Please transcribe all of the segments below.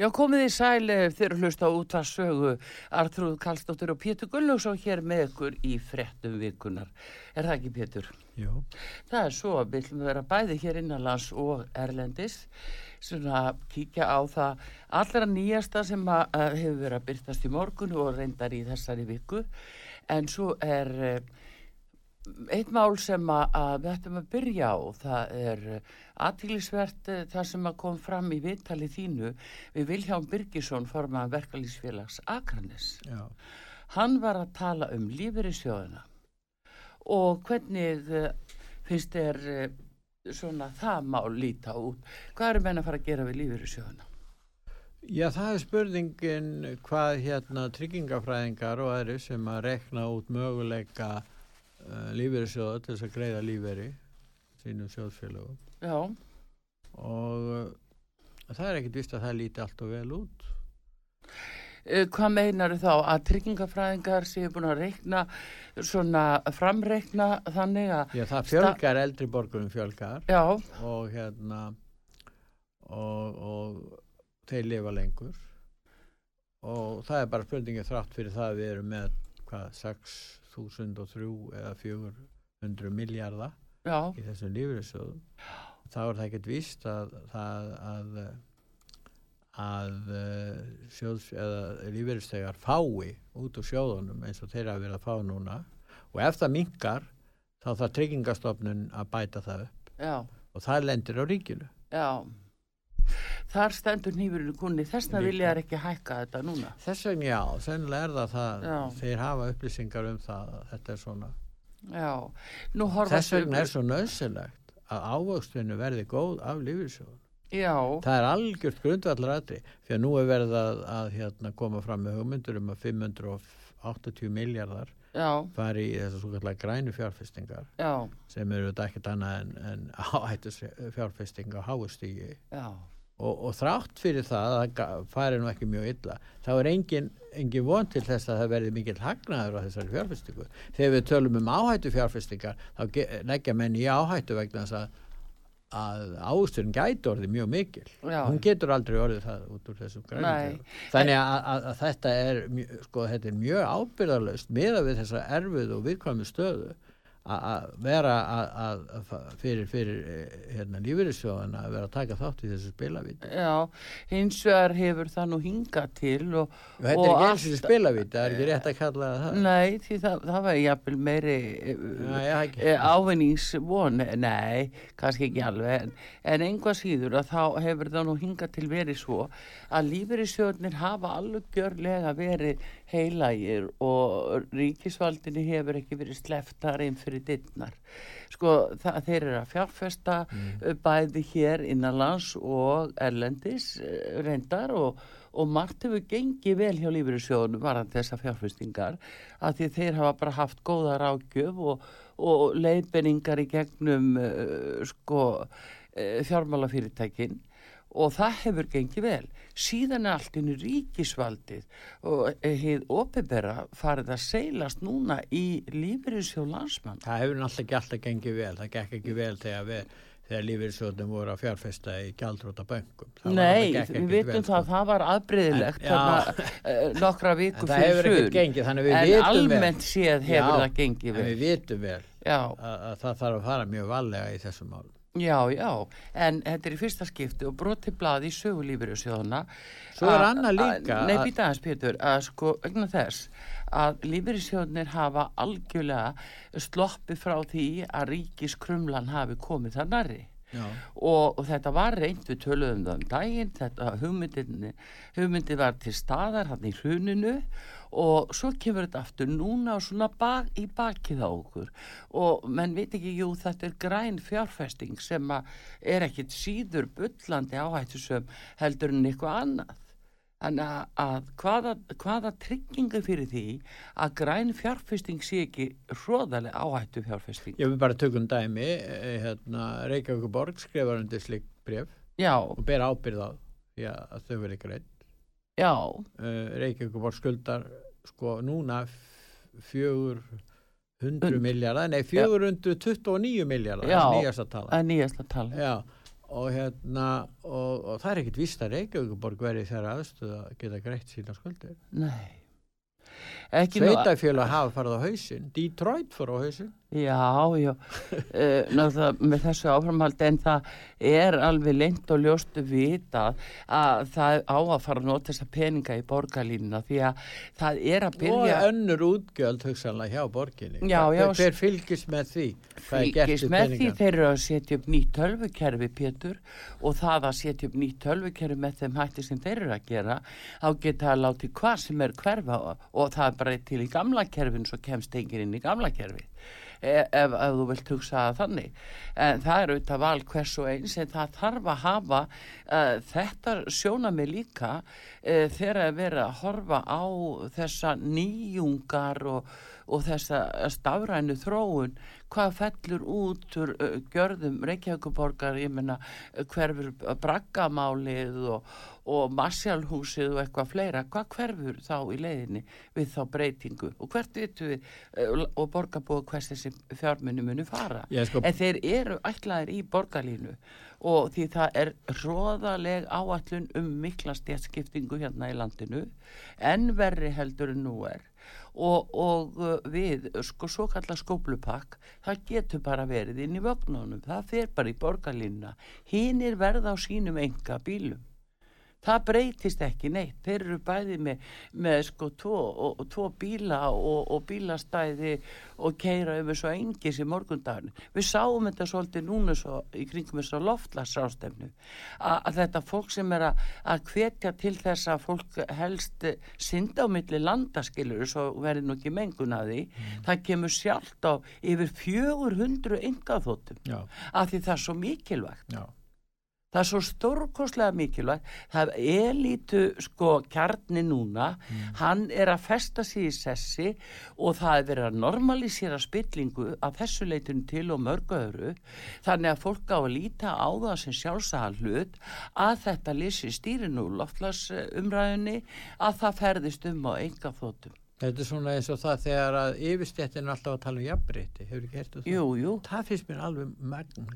Já, komið í sæli þegar hlusta á útvarpi sögu. Artrúð Kallstóttur og Pétur Gullússon hér með ykkur í frettum virkunar. Er það ekki Pétur? Jú. Það er svo að við viljum vera bæði hér innanlands og erlendis. Svona að kíkja á það allra nýjasta sem að, að hefur verið að byrtast í morgun og reyndar í þessari viku. En svo er... Uh, eitt mál sem að, að við ættum að byrja á það er aðtílisvert það sem að kom fram í viðtali þínu við Viljáum Birgisson formaðan verkalýsfélags Akranes Já. hann var að tala um lífur í sjóðuna og hvernig uh, finnst þér uh, svona það mál líta út? Hvað eru menn að fara að gera við lífur í sjóðuna Já, það er spurningin hvað hérna tryggingafræðingar og aðri sem að rekna út möguleika uh, lífeyrissjóða til þess að greiða lífeyri sínum sjóðfélögum já, og uh, það er ekkit vist að það líti allt og vel út. Uh, hvað meinar þá? Að tryggingafræðingar séu búin að reikna svona framreikna þannig að Já, það fjölgar eldri borgurum fjölgar. Já, og hérna og, og þeir lifa lengur. Og það er bara spurningin þrátt fyrir það að við erum með hvað, 6.003 eða 400 miljardar í þessum lífeyrissjóðum þá er það ekkert víst að að, að, að eh, sjóðs, eða lífeyristegar fái út úr sjóðunum eins og þeirra verið að fá núna. Og ef það minkar þá þarf tryggingastofnun að bæta það upp. Já, og það lendir á ríkinu. Já. Þar stendur nýfurinn kunni þessna vilja þær ekki hækka þetta núna. Þess vegna já, sennilega er það það. Já. þeir hafa upplýsingar um það að þetta er svona. Já, nú horfa þess vegna er svo nöðsynlegt að ávöxtinu verði góð af lífeyrissjóðun já, Það er algjört grundvallar aðri því að nú er verið að, að hérna, koma fram með hugmyndur um að 580 miljardar já, fari í þessar svo kallar grænu fjárfestingar já, sem eru þetta ekkert annað en, en áhættus fjárfesting á háustígi já og, og þrátt fyrir það að það fari nú ekki mjög illa þá er engin, engin von til þess að það verði mikil hagnaður á þessari fjárfestingu. Þegar við tölum um áhættu fjárfestingar þá leggja menn í áhættu vegna þess að að áhusturinn gæti orðið mjög mikil Já. hún getur aldrei orðið það út úr þessum grænum þannig að, að, að þetta er sko, þetta er mjög ábyrðarlaust meða við þessa erfið og viðkvæmi stöðu að- vera að, fyrir, fyrir eh, hérna, lífeyrissjóðan að vera að taka þátt í þessu spilavíti Já, hins vegar hefur það nú hingað til og, og þetta er og ekki eins og allt- spilavíti það er ekki rétt að kalla það Nei, því það, það var jafnvel meiri e, ávinningsvon, nei, kannski ekki alveg, en, en einhvað síður að þá hefur það nú hingað til verið svo að lífeyrissjóðnir hafa algjörlega verið heilagir og ríkisvaldinu hefur ekki verið sleftar einn fyrir dittnar. Sko, það, þeir eru að fjárfesta mm. bæði hér innanlands og erlendis eh, reyndar og, og margt hefur gengið vel hjá lífeyrissjóðunum varandi þessar fjárfestingar að því þeir hafa bara haft góða rákjöf og, og leiðbenningar í gegnum uh, sko uh, fjármálafyrirtækin og það hefur gengið vel. Síðan er allt innu ríkisvaldið og hefur opibera farið að seilast núna í lífeyrissjóð landsmann. það hefur náttúrulega ekki alltaf gengið vel það gekk ekki vel þegar við þegar lífeyrissjóðnum voru að fjárfesta í gjaldróta böngum Það Nei, við vel, það, sko. það var En- já. þarna uh, nokkra En viku það hefur fyrir við En vitum vel almennt séð hefur Já, það gengið en vel. við vitum vel Já, að, að það þarf að fara mjög valega í þessum málum já, já, en þetta er í fyrsta skipti og broti blað í sögulífyrirsjóðuna. Svo er annað líka Nei, býta aðeins, Pétur, að sko, vegna þess að lífyrirsjóðnir hafa algjörlega sloppi frá því að ríkiskrumlan hafi komið þar nærri. Og, og þetta var reynd við töluðum það um daginn þetta hugmyndin, hugmyndin var til staðar hann í hruninu og svo kemur þetta aftur núna og svona bak, í bakið á okkur. Og menn veit ekki, jú þetta er græn fjárfesting sem er ekkit síður bullandi áhættu sem heldur en eitthvað annað Þannig að, að hvaða, hvaða trygginga fyrir því að græn fjárfesting sé ekki hróðalega áhættu fjárfesting? Ég vil bara tökum dæmi, eh, hérna, Reykjavík borg skrifar undir slik bref Já, og ber ábyrð á því að þau verið greitt. já, Uh, Reykjavík borg skuldar sko núna fjögur hundru Und- miljardar, nei 429 miljardar, Já. nýjasta tala. það er nýjast að tala. Já, og hérna, og, og það er ekkit víst að Reykjavík borg verið þeirra aðstöð að geta greitt sína skuldir. Nei. Sveitafjölu hafa farið á hausinn, Detroit fór á hausinn. Já, já, uh, náttúrulega með þessu áframhaldi en það er alveg lengt og ljóstu vita að það á að fara að nota þessa peninga í borgarlínuna því að það er að og byrja önnur útgjöld hugsanlega hjá borginni. Já, já, hver fylgist með því? Fylgist með því peningann? þeir eru að setja upp nýtt tölvukerfi Pétur og það að setja upp nýtt tölvukerfi með þeim hætti sem þeir eru að gera þá geta að láti hvað sem er hverfa og, og það er bara til í gamla kerfin svo kemst enginn inn í gamla kerfi ef, ef, ef þú vilt hugsa þannig. En það er auðvitað val hvers og eins en það þarf að hafa uh, þetta sjóna mig líka uh, þegar að vera að horfa á þessa nýjungar og, og þessa stafrænu þróun hvað fellur út úr uh, gjörðum Reykjavíkuborgar, ég menna hverfur braggamálið og, og marsjálhúsið og eitthvað fleira, hvað hverfur þá í leiðinni við þá breytingu? Og hvert vitum við uh, og borgarbúið hvers þessi fjármunni muni fara? Sko, en þeir eru ætlaðir í borgarlínu og því það er róðaleg áallun um mikla stjætskiptingu hérna í landinu. En verri heldur en nú er og, og uh, við sko svo kalla skóplupakk það getur bara verið inn í vögnunum það fer bara í borgarlínuna. Hinnir verða á sínum enga bílum það breytist ekki neitt. Þeir eru bæði með, með sko tvo, og, tvo bíla og, og bílastæði og keira um þessu engis í morgundagin við sáum þetta svolítið núna svo, í kringum þessu loftlagsrástefnu að þetta fólk sem er að, hvetja til þess að fólk helst milli landaskilur svo verði nú ekki mengun að því. Það kemur sjálft á yfir 400 engaþóttum já, af því það er svo mikilvægt. Já, Það er svo stórkostlega mikilvægt. Það er lítu sko kjarni núna, hann er að festa sig í sessi og það er verið að normalisera spillingu af þessu leitun til og mörgu öðru. Þannig að fólk á að líta á það sem sjálfsagal hlut að þetta lýsi stýrin úr loftlasumræðunni að það ferðist um á enga þóttum. þetta er svona eins og það þegar að yfirstéttin er alltaf að tala um jafnbreytti hefur ekki hértu það? Jú, jú. það finnst mér alveg magn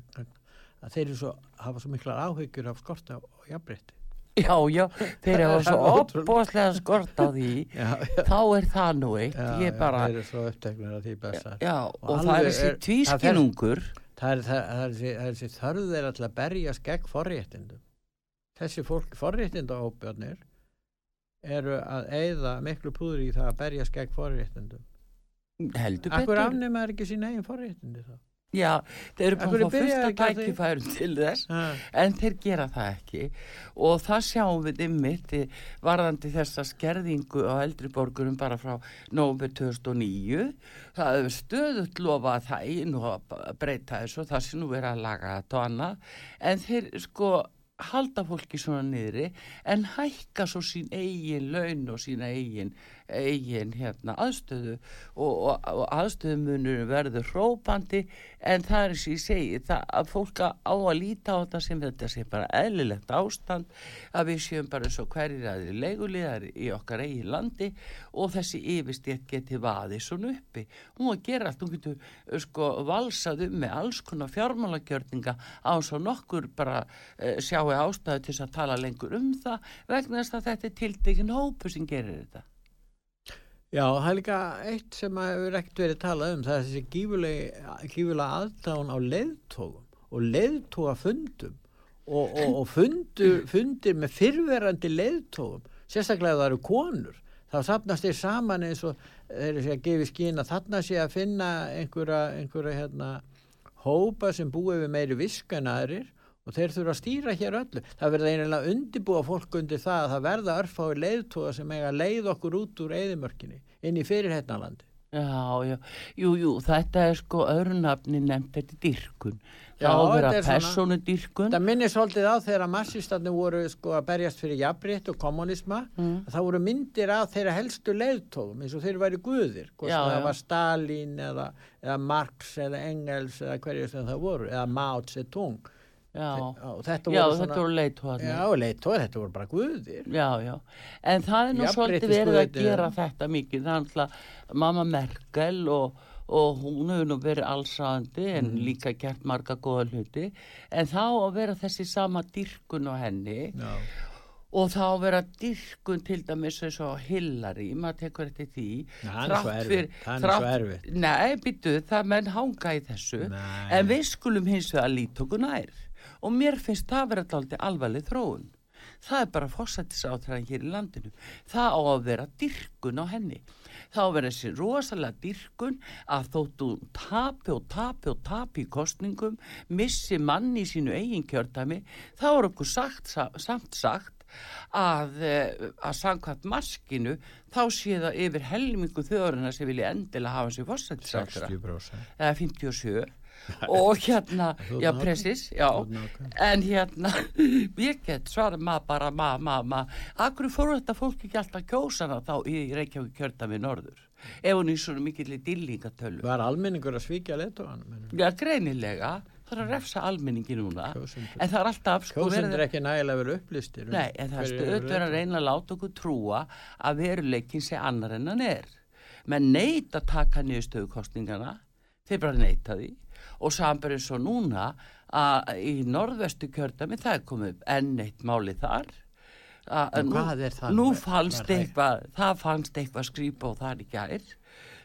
að þeir eru svo, hafa svo miklar áhyggjur af skorta og jafnbreytti Já, já, þeir eru svo er opbóðslega skort á því. já, já, Þá er það nú eitt. já, Ég bara, þeir eru svo uppteknir af því bestar já, og, Og það er þessi er- tvískinungur. það er, er, þessi, er þörð þeir alltaf að berjast gegn forréttindum. Þessi fólk forréttindahópjarnir eru að eyða miklu púður í það að berjast gegn forréttindum. Heldur Akkur betur. afnema er ekki sín eigin forréttindi þá já, þeir eru búin að fá því? tækifærum til þess Ha, en þeir gera það ekki. Og það sjáum við ymmit varðandi þessa skerðingu á eldri borgurum bara frá nóvember 2009 það hefur stöðut lofað það nú að breyta þessu og það sem nú er að laga þetta og annað. En þeir sko halda fólki svona niðri en hækka svo sín eigin laun og sína eigin, eigin hérna, aðstöðu og, og, og aðstöðumunur verður hrópandi. En það er sem ég segi það að fólk á að líta á þetta sem þetta sé bara eðlilegt ástand að við séum bara svo hverjir aðri leigulegar í okkar eigin landi og þessi yfirstétt geti vaði svona uppi. Hún að gera allt, hún getur uh, sko valsað um með alls konar fjármálagjörninga á svo nokkur bara uh, sjáu ástæðu til þess að tala lengur um það vegna þess að þetta er tiltekinn hópu sem gerir þetta Já, það er líka eitt sem hefur ekkert verið talað um, það er þessi gífulega, aðdáun á leiðtógum og leiðtógafundum og, og, og fundur, fundir með fyrverandi leiðtógum, sérstaklega það eru konur, þá sapnast þeir saman eins og þeir sé að gefi skín að þarna sé að finna einhverja, einhverja hérna, hópa sem búið við meiri viska en aðrir og þeir þurfa að stýra hér öllu. Það verða einlega undibúa fólk undir það að það verða örfái leiðtóga sem eiga að leið okkur út úr eðimörkinni inn í fyrirhetnalandi. Já, já, jú, jú, þetta er sko öðru nafni nefnt þetta er dyrkun. Já, Það á að vera þetta er svona- persónu dyrkun. Það minnir svolítið á þegar massistarnir voru sko að berjast fyrir jafnrétt og kommunisma Mm. það voru myndir af þeirra helstu leiðtóðum eins og þeir væri guðir hvort það var Stalin eða, eða Marx eða Engels eða hverju sem það voru eða Mao Zedong Já, og þetta já voru þetta voru leiðtóðanir. já, leiðtóðir, þetta voru bara guðir. Já, já, en það er nú svolítið verið að gera þetta mikið, það er alltaf mamma Merkel og, og hún hefur nú verið allsræðandi en Mhm. líka gert marga góða hluti, en þá að vera þessi sama dyrkun á henni já, og þá að vera dyrkun til dæmis eins og Hillary, maður tekur eftir því, Já, það er svo erfitt, það er svo erfitt. Nei, byttu, það menn hanga í þessu, Nei. en við skulum hins vegar líta okkur nær og mér finnst það vera alltaf alvarleg þróun. Það er bara fórsættisáttræðan hér í landinu. Það á að vera dyrkun á henni. Það á að vera þessi rosalega dyrkun að þóttu tapi og tapi og tapi í kostningum, missi manni í sínu eigin kjördæmi, þá er okkur sagt, sa- samt sagt að, eh, að samkvæmt maskinu þá sé það yfir helmingu þjóðurina sem vilja endilega hafa sér fórsættisáttræða 60% eða 57 og hérna, já pressis, já. en hérna ég get svara maður bara maður, maður, maður akkur fóru þetta fólk ekki alltaf kjósana þá í Reykjavík kjörda við norður? Ef hún í svona mikill dillingatölu var almenningur að svíkja leiðtóðan já greinilega. Það er að refsa almenningi núna. Kjósendur. en það er alltaf sko kjósendur verið ekki nægilega verið upplýstir um Nei, en það er verið að reyna að láta okkur trúa að veruleikin sé annar en hann er. menn neyta að taka niður stöðukostningana, þeir bara neyta því og saman eins og núna að í norðvestu kjördami það er komið upp enn eitt máli þar. Að, nú, það Nú fannst það- eitthvað, það fannst eitthvað skrýpa og það er ekki ær.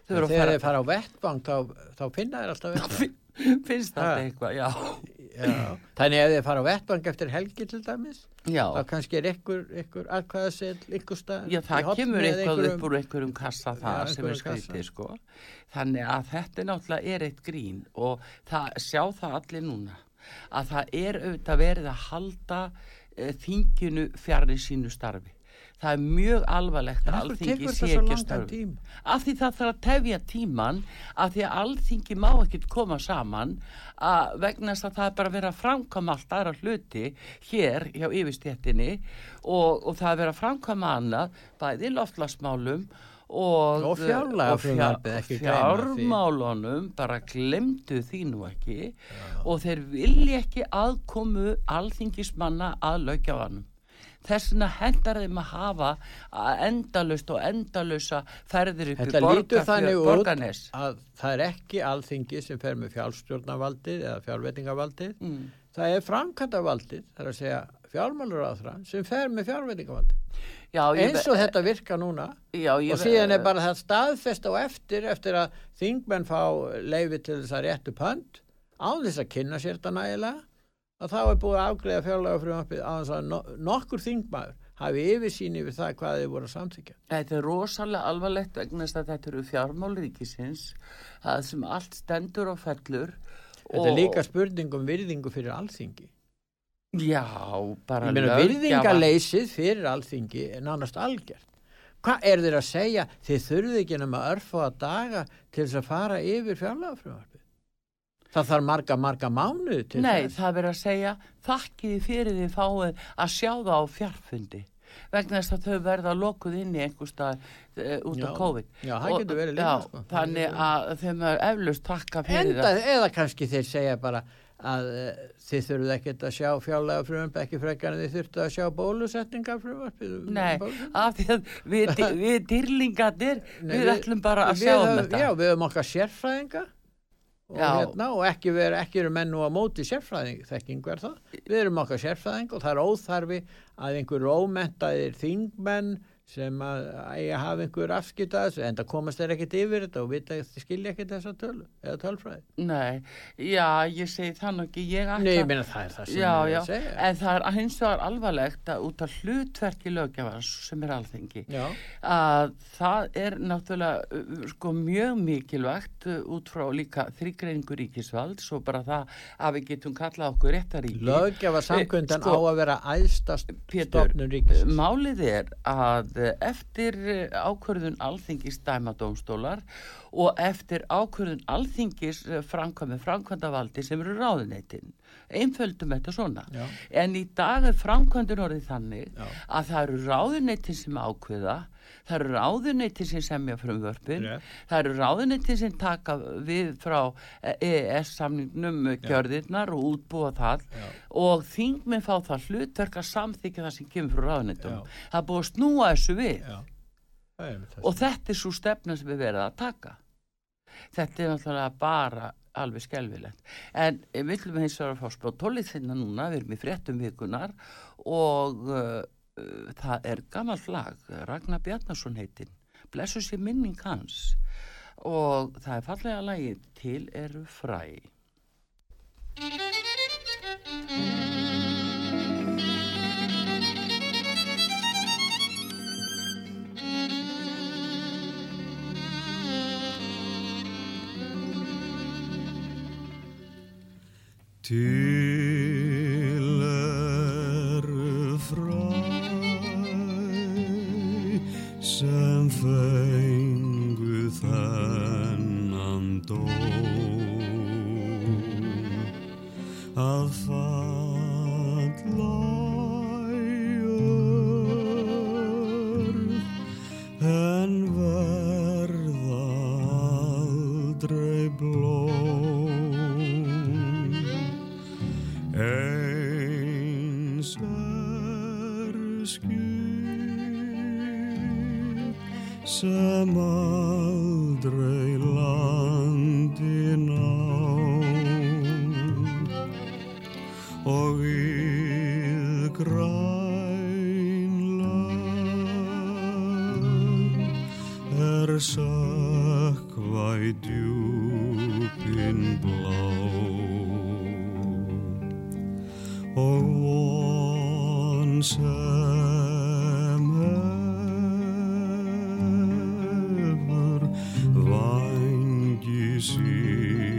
Þau En eru að þegar fara, þeir fara á vettvang þá, þá finna þeir alltaf vettvang finnst þetta eitthvað, já. Já. þannig ef þeir fara á vettvang eftir helgi til dæmis Já, þá kannski er ykkur, ykkur aðkvæðasell ykkur stað Já, það kemur eitthvað upp úr einhverjum kassa það Já, sem er skrítið, sko. Þannig að þetta náttúrulega er eitt grín og það, sjá það allir núna að það er auðvitað verið að halda e, þinginu fjarrir sínu starfi. Það er mjög alvarlegt að alþingi sé ekki að tíma? Af því það þarf að tefja tíman af því að alþingi má ekkert koma saman að vegna þess að það er bara verið að framkama allt aðra hluti hér hjá yfirstjættinni og, og það er verið að framkama annað bæði loftlasmálum og, Og fjármálunum bara glemdu því nú ekki. Og þeir vilja ekki aðkomu alþingismanna að lögjafanum þess vegna hendar þeim að hafa endalust og endalösa ferðir út borgarnes. að það er ekki alþingi sem fer með fjálstjórnavaldið eða fjárveitingavaldið. Mm. það er framkvæmdavaldið það er að segja fjármáluráðra sem fer með fjárveitingavaldið. Já, ég eins og þetta virka núna. Já, og síðan er bara það staðfest á eftir eftir að þingmenn fá leifi til þess að réttu pönd á þess að kynna sér þetta nægilega að þá er búið að afgreða fjárlega frumvarpið á þess að no nokkur þingmaður hafi yfirsýn yfir það hvað þið voru að samþykja Þetta er rosalega alvarlegt vegna þess að þetta eru fjármál ríkisins það sem allt stendur og fellur Þetta er líka spurning um virðingu fyrir alþingi. Já, bara löggjafa- virðingaleysið fyrir alþingi er nánast algjört. Hvað er þeir að segja? Þið þurfið ekki nema örfa að daga til þess að fara yfir fjárlagafrumvarpið. Það þarf marga, marga mánuði til Nei, þess. það verður að segja þakkiði fyrir því fáið að sjá það á fjarfundi vegna þess að þau verða lokuð inn í einhver stað uh, út Já. af COVID Já, það getur verið líka, já, sko. Það Þannig að þeim er eflust takka fyrir Enda, eða kannski þeir segja bara að uh, þið þurfið ekkert að sjá fjárlega frumvarpið ekki frekar en þið þurftu að sjá bólusetningar frumvarpið. Nei, af því að við, við dýrlingarnir, Nei, við, ætlum bara að við sjá um þetta. Já, við höfum okkar sérfræðinga og, hérna, og ekki, ver, ekki eru menn nú að móti sérfræðing þekkingu er það. Við erum okkar sérfræðing og það er óþarfi að einhver ómentaðir þingmenn sem að eiga að hafa einhver afskiptað en það komast þeir ekkert yfir þetta og vita, skilja ekkert þessa tölu eða tölfræði. Nei, já, ég segi það nú ekki, ég ætla... Nei, ég meina það er það sem Já, ég já, að segja. en það er hins vegar alvarlegt að út af hlutverki lögjafans sem er alþengi Já, að það er náttúrulega uh, sko mjög mikilvægt uh, út frá líka þrýgreiningu ríkisvalds og bara það að við getum kallað okkur réttaríki lögjafa samkundan sko, á að vera æðsta Pétur, eftir eh, ákvörðun alþingis dæmadómstólar og eftir ákvörðun alþingis eh, framkvæmi framkvæmdavaldi sem eru ráðuneytin. Einföldum þetta svona. Já. En í dag er framkvæmdun orðið þannig Já. að það eru ráðuneytin sem ákveða, það eru ráðuneytin sem semja frumvörpin, Rétt. það eru ráðuneytin sem taka við frá EES-samningnum gjörðirnar og útbúa það Já. og þingminn fá það hlutverk að samþykja það sem kemur frá ráðuneytum. Það er búið að snúa þessu við og þetta er svo stefna sem við verðum að taka. Þetta er náttúrulega bara alveg skelvilegt. En við viljum hins vegar að fá spjótólið þinna núna, við erum í fréttum vikunar og uh, það er gammalt lag, Ragnar Bjarnason heitin, blessu sér minning hans. Og það er fallega lagi til eru fræ. Til sína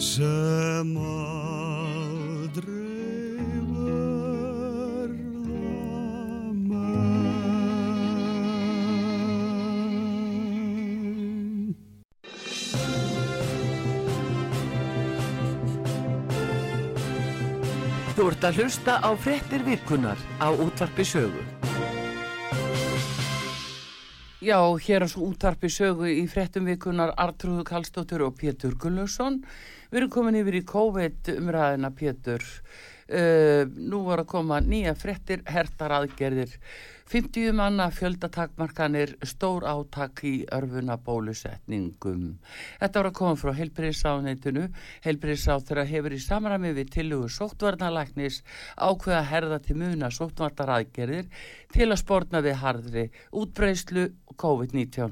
sem aldrei verða menn. Þú ert að hlusta á fréttir vikunar á útvarpi sögu. Já, hér er svo útvarpi sögu í fréttum vikunar Artrúðu Kallstóttur og Pétur Gullarsson. Við erum komin yfir í COVID umræðina Pétur. Uh, nú var að koma nýja fréttir, hertar aðgerðir, 50 manna fjöldatakmarkanir, stór átak í örfuna bólusetningum. Þetta var að koma frá heilbriðsáðneitinu. Heilbriðsáð þeirra hefur í samræmi við tilhugur sóttvarnalæknis ákveða herða til muna sóttvartar aðgerðir til að spórna við harðri útbreyslu COVID-19.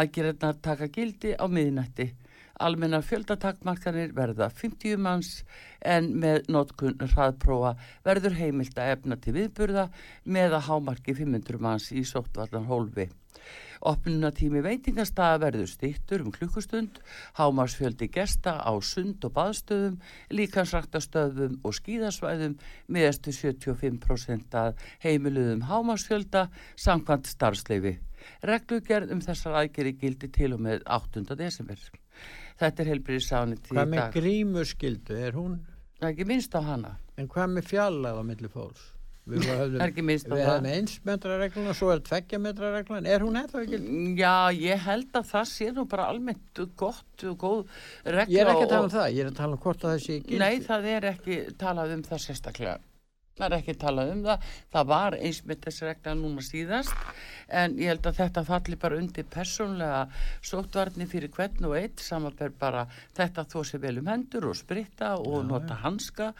Aðgerðirnar taka gildi á miðnætti. Almenna fjöldatakmarkanir verða 50 manns en með notkun hraðprófa verður heimilt að efna til viðburða með að hámarki 500 manns í sóttvallan hólfi. Opnunatími veitingastaða verður stýttur um klukkustund, hámarsfjöldi gesta á sund og baðstöðum, líkansræktastöðum og skíðasvæðum meðastu 75% að heimiluðum hámarsfjölda samkvæmt starfsleifi. Reglugerð um þessar aðgeri gildi til og með 8. desember. Þetta er helbriðisáni til Hvað með dag. grímuskyldu, er hún, Það er ekki minnst á hana. en hvað með fjallað á milli fólks? Við höfum, Það er ekki minnst á við það. höfum eins metra regluna, svo er tveggja metra regluna, er hún ennþá ekki? Já, ég held að það sé nú bara almennt gott og góð regla. Ég er ekki að tala um það, ég er að tala um hvort að það sé gildi. Nei, það er ekki talað um það sérstaklega. Það er ekki talað um það. Það var eins með þessi regla núna síðast en ég held að þetta falli bara undir persónlega sóttvarni fyrir hvern og eitt samanber bara þetta þó sem vel um hendur og spritta og nota hanska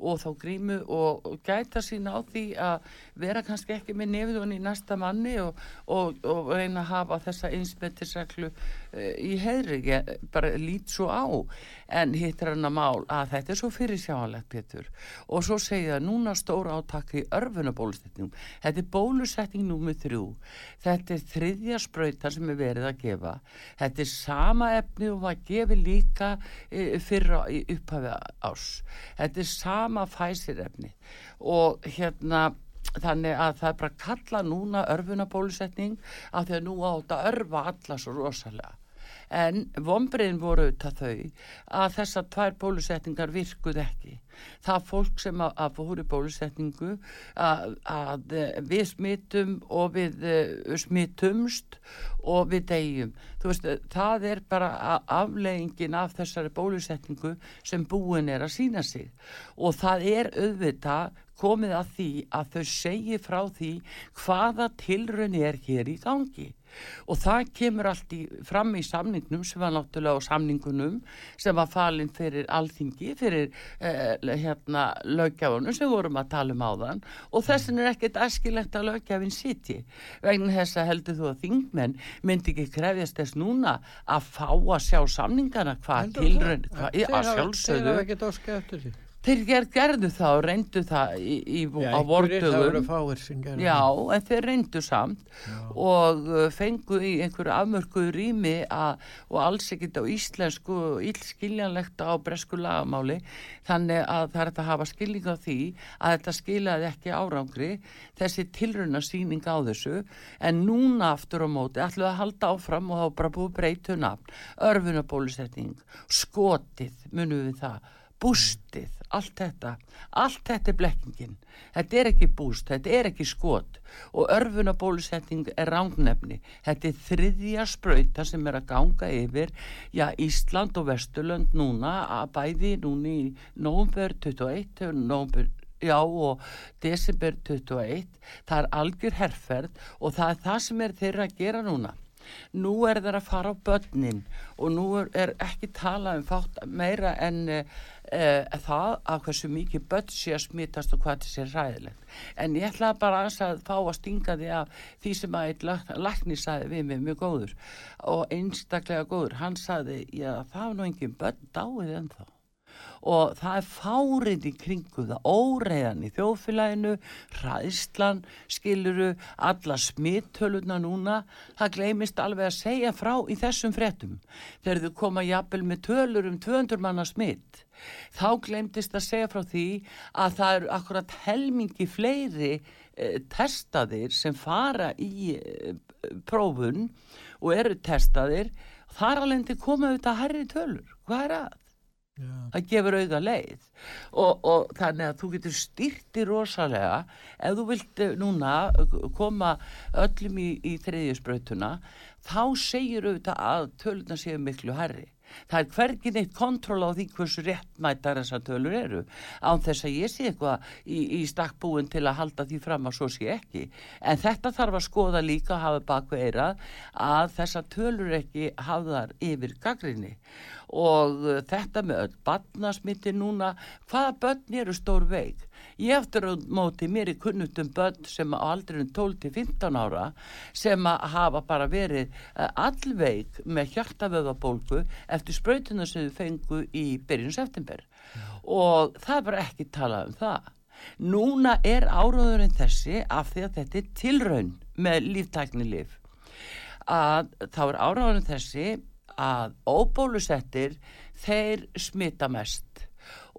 og þá grímu og, og gæta sína á því að vera kannski ekki með nefðun í næsta manni og, og, og reyna að hafa þessa einsmettisreglu uh, í heðri, ég bara lít svo á. En hitt er hann að mál að þetta er svo fyrirsjáanlegt Pétur. Og svo segja það núna stóra átaki í örfunabólusetningum þetta er bólusetning númið þrjú. Þetta er þriðja sprauta sem er verið að gefa. Þetta er sama efni og var gefið líka e, fyrra í upphafi ás þetta er sama fæsir efni og hérna þannig að það er bara að kalla núna örfunabólusetning af því að nú átt að örfa alla svo rosalega en vombriðin voru auðvitað þau að þessar tvær bólusetningar virkuð ekki. Það fólk sem að, að fóru bólusetningu að, að eh, við smittum og við uh, smittumst og við deyjum. Þú veist, eh, það er bara a- afleiðingin af þessari bólusetningu sem búin er að sína sig og það er auðvitað komið að því að þau segi frá því hvaða tilraun er hér í gangi og það kemur allt í, fram í samningnum sem var náttúrulega á samningunum sem var falinn fyrir alþingi fyrir eh, hérna lögjafunum sem vorum að tala um áðan. Og þessin er ekkert æskilegt að lögjafinn sitji. Vegna þess að heldur þú að þingmenn myndi ekki krefjast þess núna að fá að sjá samningana hvað Þeir að sjálfsögðu þeir ger, gerðu það og reyndu það í, í, Já, á gerðu Já, en þeir reyndu samt og uh, fengu í einhverju afmörkuðu rými og alls ekkert á íslensku illskiljanlegt á bresku lagamáli þannig að það er að hafa skilning á því að þetta skilaði ekki árangri þessi tilruna síning á þessu. En núna aftur á móti ætlum við að halda áfram og þá bara búið breytu nafn örfunabólusetning, skotið munum við það bústið, allt þetta. Allt þetta er blekkingin. Þetta er ekki búst, þetta er ekki skot. Og örfunabólusetning er rángnefni þetta er þriðja sprauta sem er að ganga yfir já, Ísland og Vesturlönd núna að bæði núni í nóvumber 21 nóvumber Já og desember 21 það er algjör herrferð og það er það sem er þeirra að gera núna nú er þeir að fara á börnin og nú er, er ekki talað um fátt meira en uh, uh, það að hversu mikið börn sé að smitast og hvað þetta sé ræðilegt en ég ætla bara að fá að stinga því af því sem að lakni saði við mig mjög góður og einstaklega góður, hann saði já það var nú engin börn dáið ennþá og það er fárið í kringu það, óreiðan í þjóðfélaginu, hræðslan, skiluru, alla smittöluna núna, það gleymist alveg að segja frá í þessum fréttum. Þegar þau koma jafnvel með tölur um 200 manna smitt, þá gleymtist að segja frá því að það eru akkurat helmingi fleiri eh, testaðir sem fara í eh, prófun og eru testaðir, þar alveg til koma auðvitað herri tölur. Hvað er að? Já. það gefur auða leið. Og, og þannig að þú getur styrti rosalega. Ef þú vilt eh, núna koma öllum í, í þriðjusbrautuna þá segir auðvitað að töluna séu miklu herri það er hvergin eitt kontról á því hversu réttmættar þessar tölur eru. Án þess að ég sé eitthvað í, í stakkbúin til að halda því fram að svo sé ekki. En þetta þarf að skoða líka að hafa baku eirað að þessar tölur ekki hafðar yfir gaggrinni og uh, þetta með öll badnasmitti núna, hvaða börn eru stór veik? Ég eftir á móti mér í kunnutum börn sem á aldrinu 12-15 ára sem að hafa bara verið uh, allveik með hjartavöðabólgu eftir sprautuna sem þau fengu í byrjun september. Og það er bara ekki talað um það. Núna er áraðurinn þessi af því að þetta er tilraun með líftækni lif að þá er áraðurinn þessi að óbólusettir þeir smita mest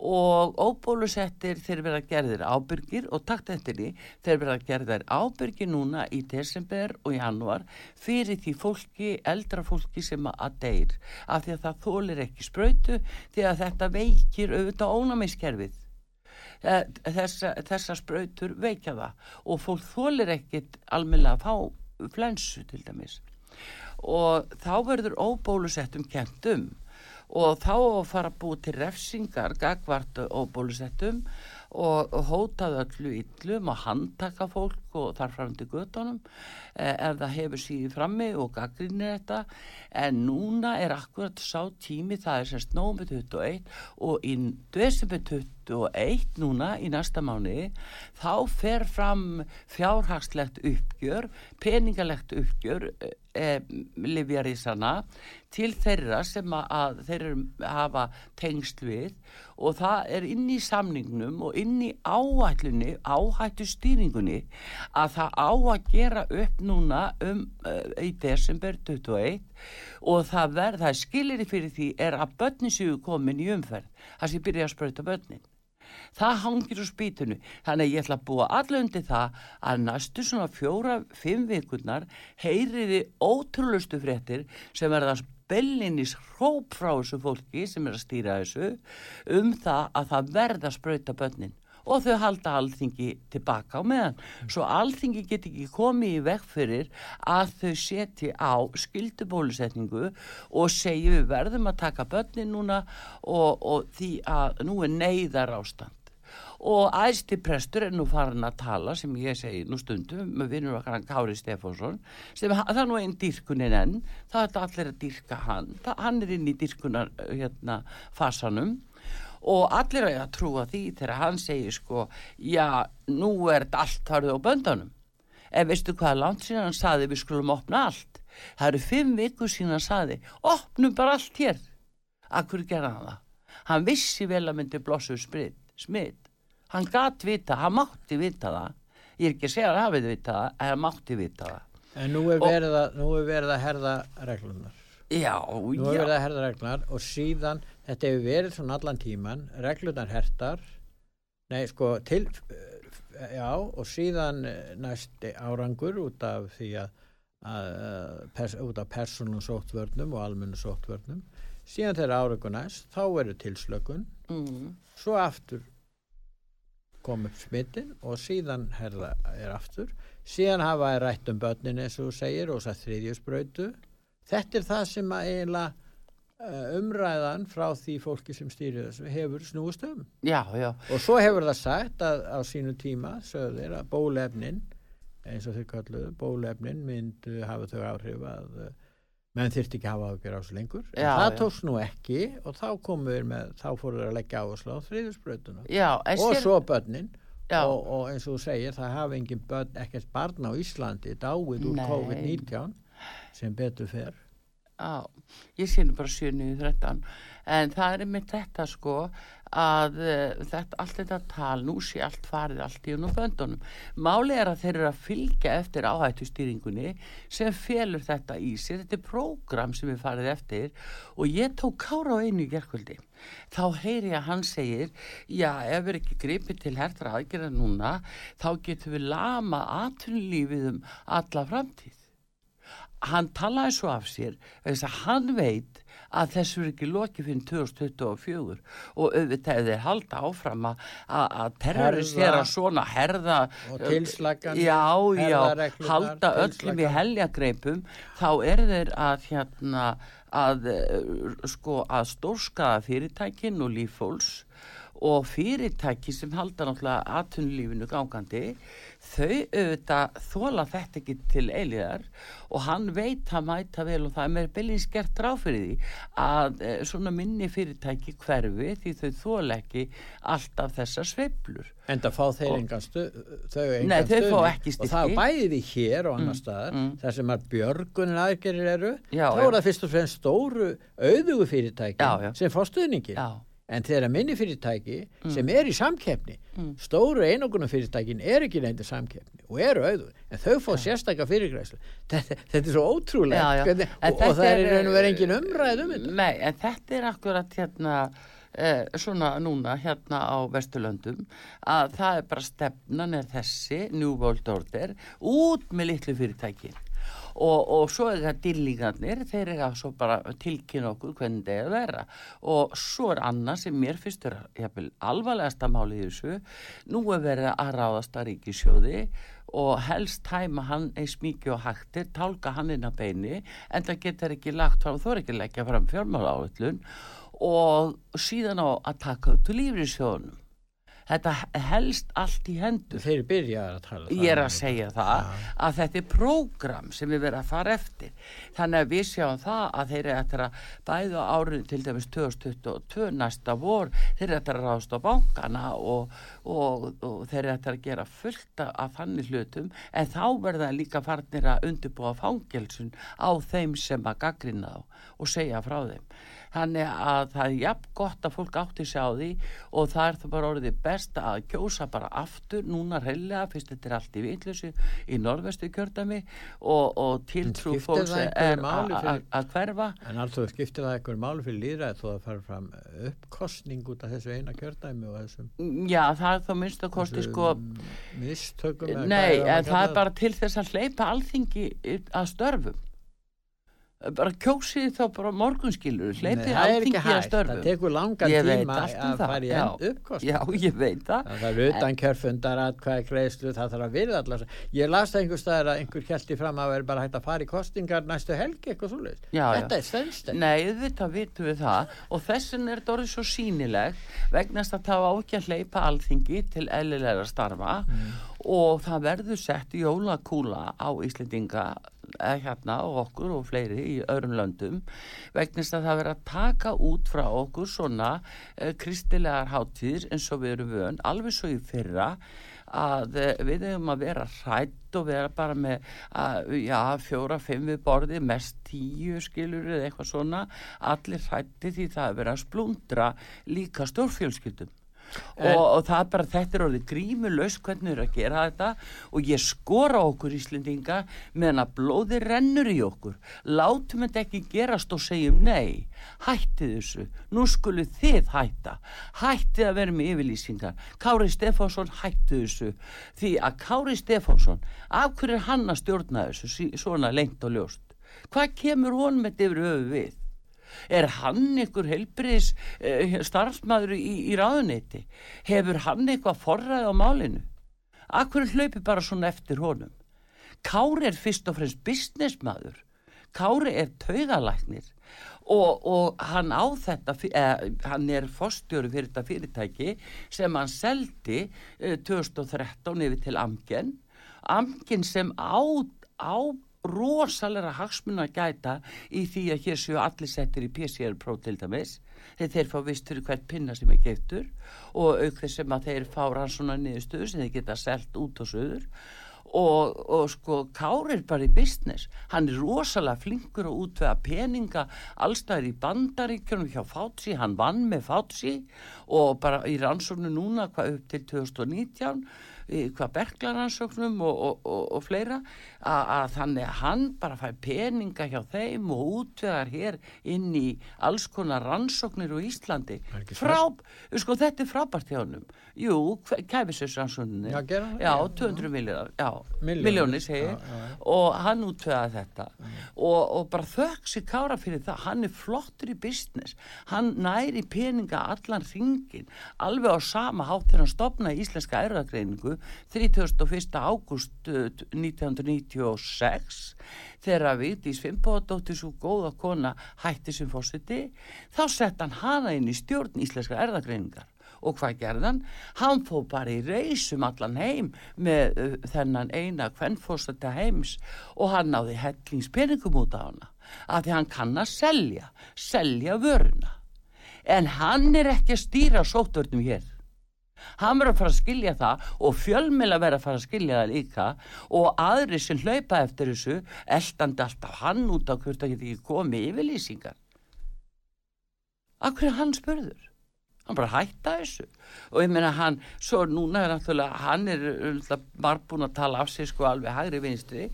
og óbólusettir þeir verða gerðir ábyrgir og takt eftir því þeir verða gerðir ábyrgir núna í desember og januar fyrir því fólki, eldra fólki sem að deyr. Af því að það þólir ekki spröytu því að þetta veikir auðvitað ónæmiskerfið. Eh, þessa, þessa spröytur veikja það og fólk þólir ekkit almennilega að fá flensu til dæmis. Og þá verður óbólusettum kentum og þá að fara að búi til refsingar gagvart óbólusettum og hótað öllu yllum að handtaka fólk og þar fram til göttunum eh, ef það hefur síðið frammi og gaggrinir þetta. En núna er akkurat sá tími það er semst nómið 21 og í desember 21 núna í næsta mánu þá fer fram fjárhagslegt uppgjör peningalegt uppgjör eh, livjarísana til þeirra sem að þeir hafa tengst við. Og það er inn í samningnum og inn í áhættunni, áhættu stýringunni að það á að gera upp núna um uh, í desember 21 og það það skilir fyrir því er að börnin séu komin í umferð, það sé byrja að spröyta börnin. Það hangir úr spýtunu, þannig að ég ætla að búa allundi það að næstu svona fjóra, fimm vikurnar heyriði ótrúlustu fréttir sem er það bellinis hróp frá þessu fólki sem er að stýra þessu um það að það verða að spröyta börnin og þau halda alþingi tilbaka á meðan. Svo alþingi get ekki komið í vekk fyrir að þau seti á skildubólusetningu og segi við verðum að taka börnin núna og, og því að nú er neyðar ástand og æsti prestur er nú farin að tala sem ég segi nú stundum með vinnur okkar Kári Stefánsson sem það er nú einn dyrkunin enn. Það er allir að dyrka hann. Það, hann er inn í dyrkunar hérna fasanum og allir að trúa því þegar hann segir sko já nú er þetta allt farið á böndanum en veistu hvaða langt síðan hann saði við skulum opna allt. Það eru fimm vikur síðan hann saði opnum bara allt hér. Akkur gerða hann það? Hann vissi vel að myndi blossu smitt hann gatt vita, hann mátti vita það. Ég er ekki að segja að hann hafið vita það en hann mátti vita það. En nú er verið að, nú er verið að herða reglunar. já, Nú er já, verið að herða reglunar og síðan, þetta hefur verið svona allan tíman, reglunar hertar, nei sko, til, já, og síðan eh, næsti árangur út af því að, að að pers, út af persónum sóttvörnum og almennu sóttvörnum. Síðan þegar árangur næst, þá verður tilslökun, mm, svo aftur kom upp smittin og síðan herða er aftur. Síðan hafa er rætt um börnin eins og þú segir og það þriðjusbrautu þetta er það sem að eiginlega umræðan frá því fólki sem stýrir þessu hefur snúist um. Já, já. Og svo hefur það sagt að á sínu tíma sögðu þeir að bólefnin eins og þeir kalluðu, bólefnin myndu hafa þau áhrif að uh, menn þyrfti ekki hafa ágjör á þessu lengur. En Já, það já. tókst nú ekki og þá komum við með, þá fóruður að leggja áherslu á en og svo börnin. Og, og eins og þú segir það hafa engin börn, ekkert barn á Íslandi dáið úr Nei. COVID-19 sem betur fer Já, ég sé nú bara 7.13 en það er með þetta sko að uh, þetta, allt þetta tal, nú sé allt farið allt í unum böndunum. Máli er að þeir eru að fylgja eftir áhættustýringunni sem felur þetta í sér, þetta er prógram sem er farið eftir og ég tók kára á einu í gerkvöldi. Þá heyri ég að hann segir, já, ef við ekki gripið til hertra aðgerða núna, þá getum við lama atvinnulífið um alla framtíð hann talaði svo af sér þess að hann veit að þessu er ekki lokið fyrir 2024 og auðvitað þeir halda áfram að, að, terrorisera svona herða og tilslaganir, já, já, halda öllum í heljakreipum þá er þeir að hérna að eh, sko að stórskaða fyrirtækin og líffólks og fyrirtæki sem halda náttúrulega aðtunlífinu gangandi þau auðvitað þóla þetta ekki til eiliðar og hann veit það mæta vel og það er með bylins gert ráð fyrir því að e, svona minni fyrirtæki hverfi því þau þóla ekki alltaf þessar sveiflur En það fá þeir engan stu, þau engan ekki Og það bæði hér og annar staðar, mm. þar sem að björgunin aðgerir eru, Já, þá er það fyrst og fremst stóru auðugu fyrirtæki Já, já. sem fá stuðningin. Já. En þeirra minni fyrirtæki sem er í samkeppni, Mm. stóru einogunum fyrirtækin er ekki neindir samkeppni og eru auðug, en þau fá sérstakka fyrirgræslu. Þetta, þetta er svo ótrúlega Já, já. hvernig, og, og það er í er, raun og verið engin umræð um þetta. Nei, en þetta er akkurat hérna eh, svona núna hérna á Vesturlöndum að það er bara stefnan er þessi New World Order út með litlu fyrirtæki og, og svo er það dýrlingarnir þeir eru svo bara tilkynna okkur hvernig það er að vera. Og svo er annað sem mér jafnvel, alvarlegasta máli í þessu. Nú er verið að ráðast að ríkisjóði og helst tæma hann eins mikið og hægtir, tálka hann inn að beini en það getur ekki lagt fram, þú er ekki að leggja fram fjármála áallun og síðan á að taka upp til lífriðsjónum þetta helst allt í hendur Þeir byrja að tala um Ég er að það. segja það að þetta er prógram sem við verðum að fara eftir. Þannig að við sjáum það að þeir eru eftir að bæðu á árið til dæmis 2022 næsta vor, þeir eru eftir að ráðast á bankana og, og, og þeir eru eftir að gera fullt af þannig hlutum en þá verða líka farnir að undirbúa fangelsun á þeim sem að gaggrina þá og segja frá þeim. Þannig að það er jafn gott að fólk átti sig á því og það er það bara orðið best að kjósa bara aftur núna reyðlega fyrst þetta er allt í vitlusi í norðvestu kjördami og, og tiltrú fólks er að hverfa. En alltaf skiptir það einhver máli fyrir líðræði þó að fara fram uppkostning út af þessu eina kjördæmi og þessum Já, það er þá minnst að kosti sko, mistökum nei, það er bara til þess að hleypa alþingi að störfum. Bara kjósið þá bara morgunskilur, hleypið ekki að hægt, það tekur veit tíma um að fara í enn uppkostning Já, ég veit það. það er utan kjörfundar atkvæði greiðslu, það þarf að virða allar ég las það einhver staðar að einhver heldi fram að vera bara hægt að fara í kostingar næstu helgi eitthvað já. þetta er stendst Nei, auðvitað vitum við það. Og þessin er þetta orðið svo sínileg vegna þess að það á ekki að hleypa alþingi til eðlilega starfa. Og það verður sett jólakúla á Íslendinga hérna og okkur og fleiri í öðrum löndum vegna þess að það verður að taka út frá okkur svona uh, kristilegar hátíðir eins og við erum vön, alveg svo í fyrra að eh, við hefum að vera hrætt og vera bara með að, já, fjóra, fimm við borði mest tíu skilur eða eitthvað svona. Allir hrætti því það er verið að splundra líka stórfjölskyldum og, og það er bara, þetta er orðið grímulaus hvernig er að gera þetta. Og ég skora okkur Íslendinga meðan að blóði rennur í okkur. Látum þetta ekki gerast og segjum nei, hættið þessu. Nú skulu þið hætta. Hættið að vera með yfirlýsingar. Kári Stefánsson hættið þessu. Því að Kári Stefánsson af hverju er hann að stjórna þessu svona lengt og ljóst? Hvað kemur honum þetta yfir höfu við Er hann ykkur heilbriðis uh, starfsmæður í, í ráðuneyti? Hefur hann eitthvað forræði á málinu? Akkur hlaupi bara svona eftir honum? Kári er fyrst og fremst businessmaður. Kári er taugalæknir og, og hann á þetta, eh, hann er fórstjóri fyrir þetta fyrirtæki sem hann seldi eh, 2013 yfir til Amgen. Amgen sem á, á rosalega hagsmuna að gæta í því að hér séu allir settir í PCR-próf til dæmis. Þegar þeir fá vist fyrir hvert pinna sem er geiftur og auk þess sem að þeir fá rannsóna niðurstöðu sem þeir geta selt út og söður og, og sko Kári er bara í business. Hann er rosalega flinkur að útvega peninga allstæðir í bandaríkjunum hjá Fátsi, hann vann með Fátsi og bara í rannsóknu núna upp til 2019 í hvað berglarannsóknum og, og, og, og fleira að, að þannig að hann bara fær peninga hjá þeim og útvegar hér inn í alls konar rannsóknir á Íslandi. Frá, sko þetta er frábært hjá honum jú, kæfisessrannsókninni Já, gera hann, já, já. 200 miljónar já, Milljónir. miljónir segir. Og hann útvegaði þetta. Og, og bara þökk sér kára fyrir það. Hann er flottur í business. Hann næri peninga allan ringin alveg á sama hátt þegar hann stopnaði íslenska erðagreiningu 31. ágúst uh, 1996 þegar Vigdís Fimboðadóttir svo góða kona hætti sem fósiti þá sett hann hana inn í stjórn íslenska erðagreiningar og hvað gerðan? Hann fó bara í reysum allan heim með uh, þennan eina kvennfóstata heims og hann náði hellingspenningum út á hana af því hann kann að selja, selja vöruna. En hann er ekki að stýra sótvörnum hér. Hann verður að fara að skilja það og fjölmila verður að fara að skilja það líka og aðri sem hlaupa eftir þessu eldandi alltaf hann út á hvort það geti ekki komið yfirlýsingar. Akkur er hann spurður? Hann bara hætta þessu. Og ég meina hann, svo núna er náttúrulega, hann er bara búin að tala af sig sko alveg hægri vinstri.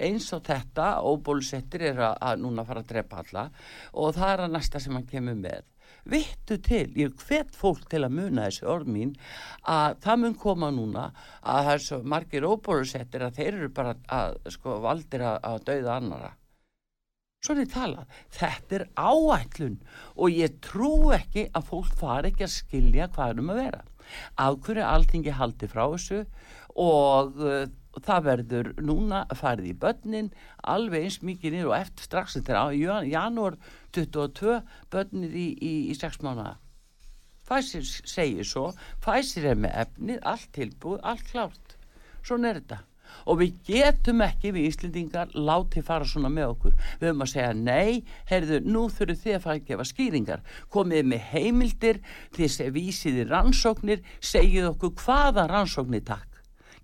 Eins og þetta, óbólusettir er að, að núna fara að drepa alla. Og það er að næsta sem hann kemur með. Vittu til, ég hvet fólk til að muna þessi orð mín að það mun koma núna að það er svo margir óbólusettir að þeir eru bara að, sko, valdir að, að dauða annara svo ég talað, þetta er áætlun og ég trú ekki að fólk fari ekki að skilja hvað er um að vera. Af hverju alltingi haldi frá þessu og uh, það verður núna farið í börnin alveg eins mikið niður og eftir strax þetta er á janúar 22 börnir í, í, í 6 mánuða Fæsir segir svo Fæsir er með efnið, allt tilbúið, allt klárt. Svona er þetta og við getum ekki við Íslendingar látið fara svona með okkur. Við höfum að segja nei, heyrðu, nú þurfum þið að fara að gefa skýringar. Komið með heimildir, þið vísið í rannsóknir, segið okkur hvaða rannsóknir takk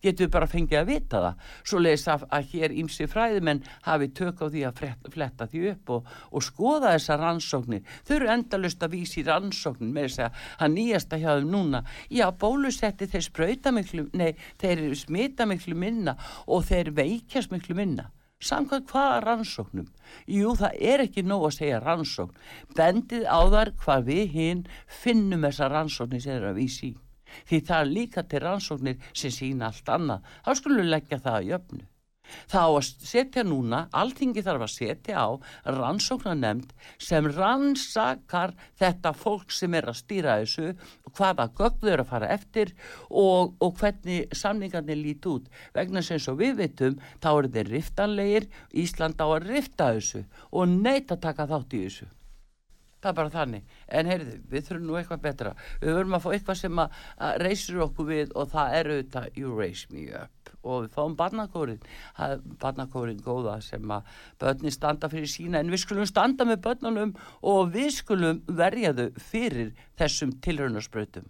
getum við bara fengið að vita það. Svo leiðis að, að hér ímsi fræðimenn hafi tök á því að fletta, fletta því upp og, og skoða þessa rannsóknir. Þau eru endalust að vísi rannsóknir með þess að það nýjasta hjá þeim núna. Já, bólusetti þeir spröyta miklu nei, þeir smita miklu minna og þeir veikjast miklu minna. Samkvæmt hvaða rannsóknum? Jú, það er ekki nóg að segja rannsókn. Bendið á þar hvað við hinn finnum þessa rannsóknir sem þeir að vísi í því það er líka til rannsóknir sem sína allt annað. Skulum við leggja það að jöfnu. Það á að setja núna, alltingi þarf að setja á rannsóknanemnd sem rannsakar þetta fólk sem er að stýra þessu, hvaða gögðu er að fara eftir og, og hvernig samningarnir líti út. Vegna sem svo við veitum, þá eru þeir riftanlegir, Ísland á að rifta þessu og neyta að taka þátt í þessu það er bara þannig, en heyrðu, við þurfum nú eitthvað betra, við þurfum að fá eitthvað sem að, að reysur okkur við og það er auðvitað You Raise Me Up. Og við fáum barnakórin barnakórin góða sem að börni standa fyrir sína, en við skulum standa með börnunum og við skulum verja þau fyrir þessum tilraunarspröytum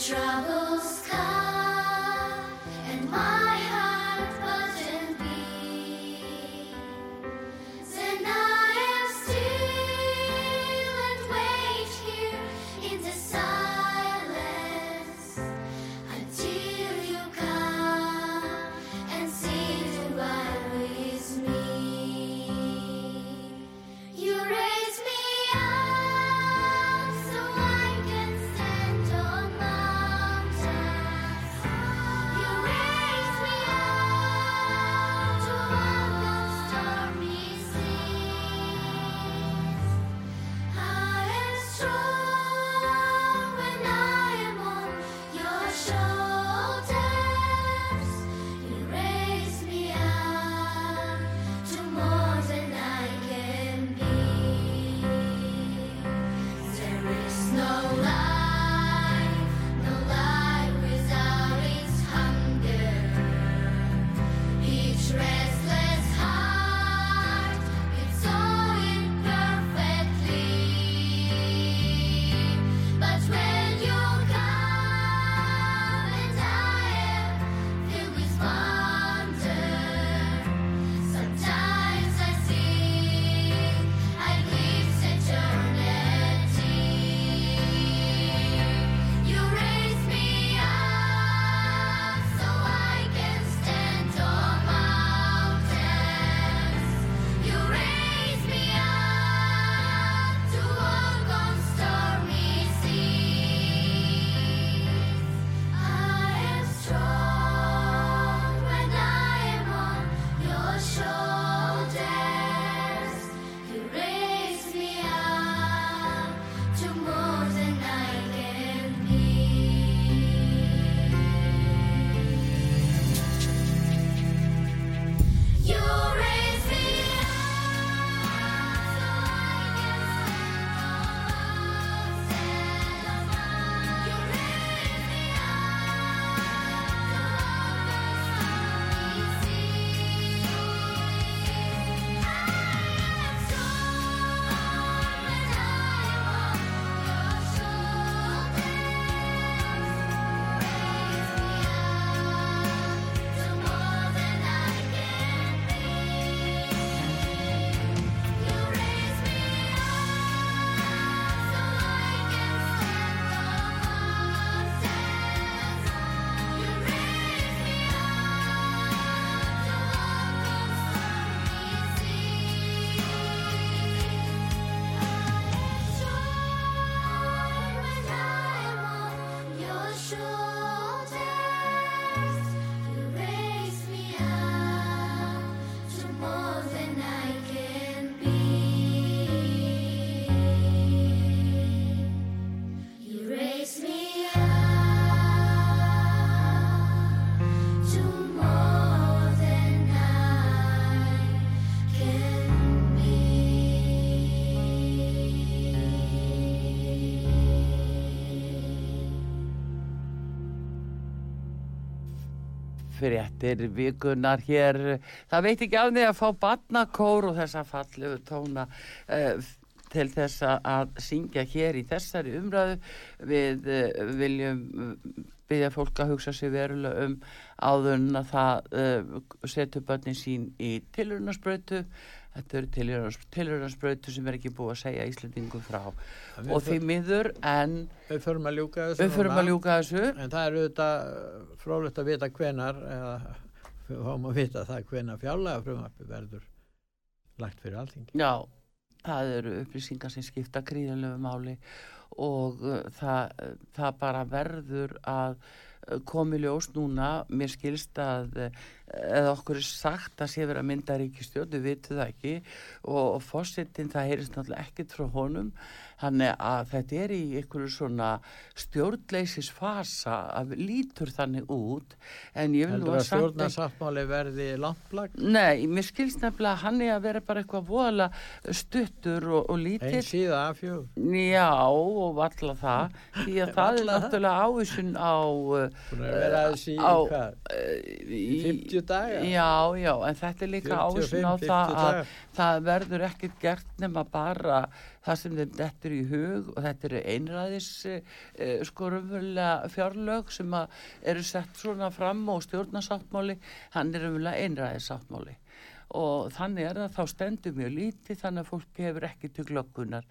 trouble. Fréttir vikunar hér. Það veit ekki af því að fá badnakór og þessa fallegu tóna uh, til þess að syngja hér í þessari umræðu. Við uh, viljum byggja fólk að hugsa sér verulega um áðurinn að það uh, setur börnin sín í tilurinnaspröytu Þetta eru tilhörnarspröytu sem er ekki búið að segja Íslandingum frá. Við og því miður en við förum að ljúka þessu að ljúka þessu. En það er auðvitað frólægt að vita hvenar eða við fáum að vita það hvenar fjárlega frumvarpi verður lagt fyrir alltingi Já, það eru upplýsingar sem skipta gríðanlegu máli og uh, það, uh, það bara verður að komi ljós núna, mér skilst að uh, eða okkur er sagt að sé verið að mynda ríkistjórn, við vitum það ekki. Og, og fórsettin það heyrist náttúrulega ekkert frá honum Þannig að þetta er í einhverju svona stjórnleisis fasa að lítur þannig út en ég vil nú að að stjórnarsáttmáli verði landplag Nei, mér skilst nefnilega að hann er að vera bara eitthvað voðalega stuttur og, og einn lítill. síða af fjög Já, og valla það, því að það er náttúrulega ávísun á... að vera í á- hvað? uh, í 50 daga? Já, já, en þetta er líka 45, ávísun á 50 það að dagar. það verður ekkert gert nema bara það sem þeim dettur í hug og þetta eru einræðis uh, sko raunverulega fjárlög sem eru sett svona fram og stjórnarsáttmáli, hann er raunverulega einræðissáttmáli. Og þannig er það þá stendur mjög lítið þannig að fólk hefur ekki til glöggunar.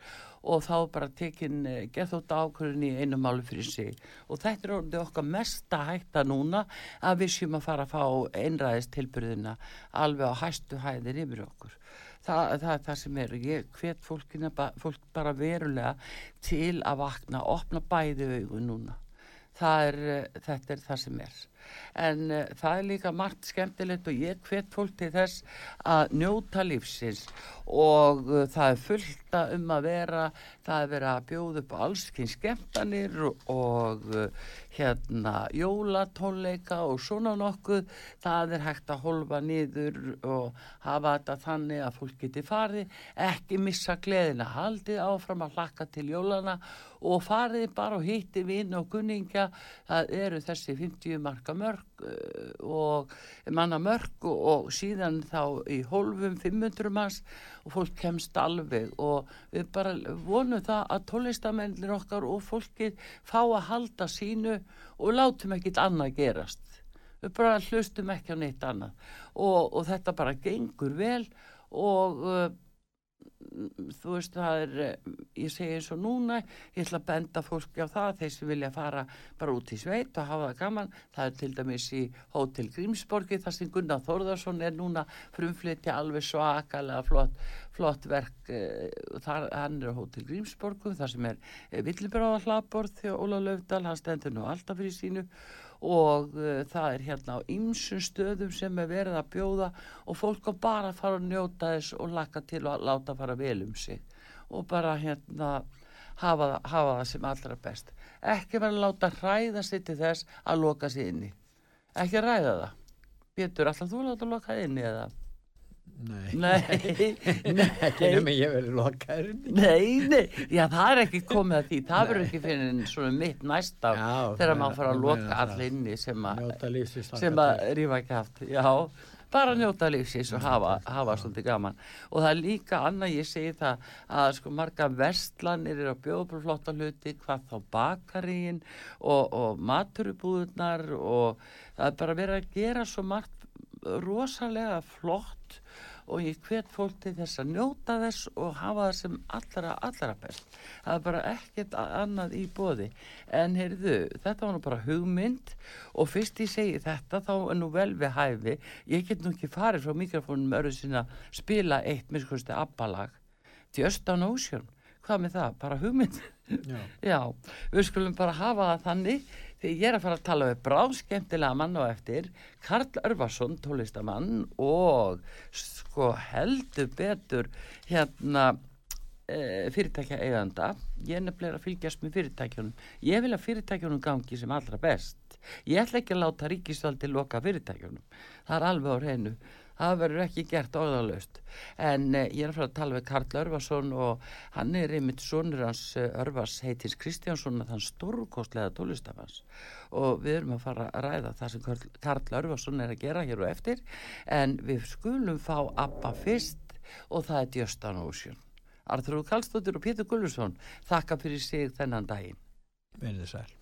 Og þá bara tekin uh, gethótt ákvörðin í einu máli fyrir sig. Og þetta er orðið okkar mesta hætta núna að við séum að fara að fá einræðis tilbyrðina alveg á hæstu hæðir yfir okkur það, það er það sem er. Ég hvet fólkina, fólk bara verulega til að vakna opna bæði augu núna. Það er, eh, þetta er það sem er en uh, það er líka margt skemmtilegt og ég hvet fólk til þess að njóta lífsins. Og uh, það er fullt að um að vera það er verið að bjóða upp allskinn skemmtanir og, uh, hérna jólatónleika og svona nokkuð. Það er hægt að holfa niður og hafa þetta þannig að fólk geti farið ekki missa gleðina haldið áfram að hlakka til jólana og farið bara og hitti vinn og kunningja. Það eru þessi 50 marka mörg uh, og manna mörg og, síðan þá í hólfum 500 manns og fólk kemst alveg. Og við bara vonum það að tónlistamennir okkar og fólkið fá að halda sínu og látum ekkit annað gerast. Við bara hlustum ekki á neitt annað. Og, og þetta bara gengur vel og uh, þú veist það er eh, ég segi eins og núna ég ætla að benda fólki á það þeir sem vilja fara bara út í sveit og hafa það gaman. Það er til dæmis í Hótel Grímsborgi þar sem Gunnar Þórðarsson er núna frumflytja alveg svakalega flott, flott verk eh, þar, hann er á Hótel Grímsborgum þar sem er eh, villibráða hlaðborð því Óla Löfdal, hann stendur nú alltaf fyrir sínu og uh, það er hérna á ymsum stöðum sem er verið að bjóða og fólk á bara að fara að njóta þess og laka til og láta fara vel um sig. Og bara hérna hafa, hafa það sem allra best. Ekki vera að láta hræða sig til þess að loka sig inni. Ekki ræða það. Pétur, alltaf þú að láta loka inni eða? Nei, Nei, nei ekki nema ég verið inni. Nei, nei, já það er ekki komið að því, það verður ekki fyrir en svona mitt næsta Já, þegar það maður fara að loka meina það. allir inni sem að að rífa kæft, já bara njóta lífsins og hafa, hafa svolítið gaman. Og það er líka annað ég segi það að sko marga vestlanir eru að bjóða bara flotta hluti hvað þá bakaríin og, og maturubúðunar og það er bara verið að gera svo margt rosalega flott og ég hvet fólk til þess að njóta þess og hafa það sem allra, allra best. Það er bara ekkert annað í bóði. En heyrðu, þetta var nú bara hugmynd og fyrst ég segi þetta þá er nú vel við hæfi. Ég get nú ekki farið frá mikrofónum öru sinna spila eitt miskusti abbalag. Just on Ocean. Hvað með það? Bara hugmynd. já, Já, við skulum bara hafa það þannig því ég er að fara að tala við bráðskemmtilega mann á eftir Karl Örvarsson, tólistamann og sko heldur betur hérna e, fyrirtækja eiganda ég er nefnilega að fylgjast með fyrirtækjunum. Ég vil að fyrirtækjunum gangi sem allra best. Ég ætla ekki að láta ríkisvaldi loka fyrirtækjunum. Það er alveg á reynu það verður ekki gert óðalust en uh, ég er að fara að tala við Karl Örvarsson og hann er einmitt sonur hans uh, Örvars heitins Kristjánsson þann stórkostlega tólistafans og við erum að fara að ræða það sem Karl, Karl Örvarsson er að gera hér og eftir. En við skulum fá Abba fyrst og það er Just an Ocean. Arþrú Kallstóttir og Pétur Gullursson þakka fyrir sig þennan daginn. Verðið sæl.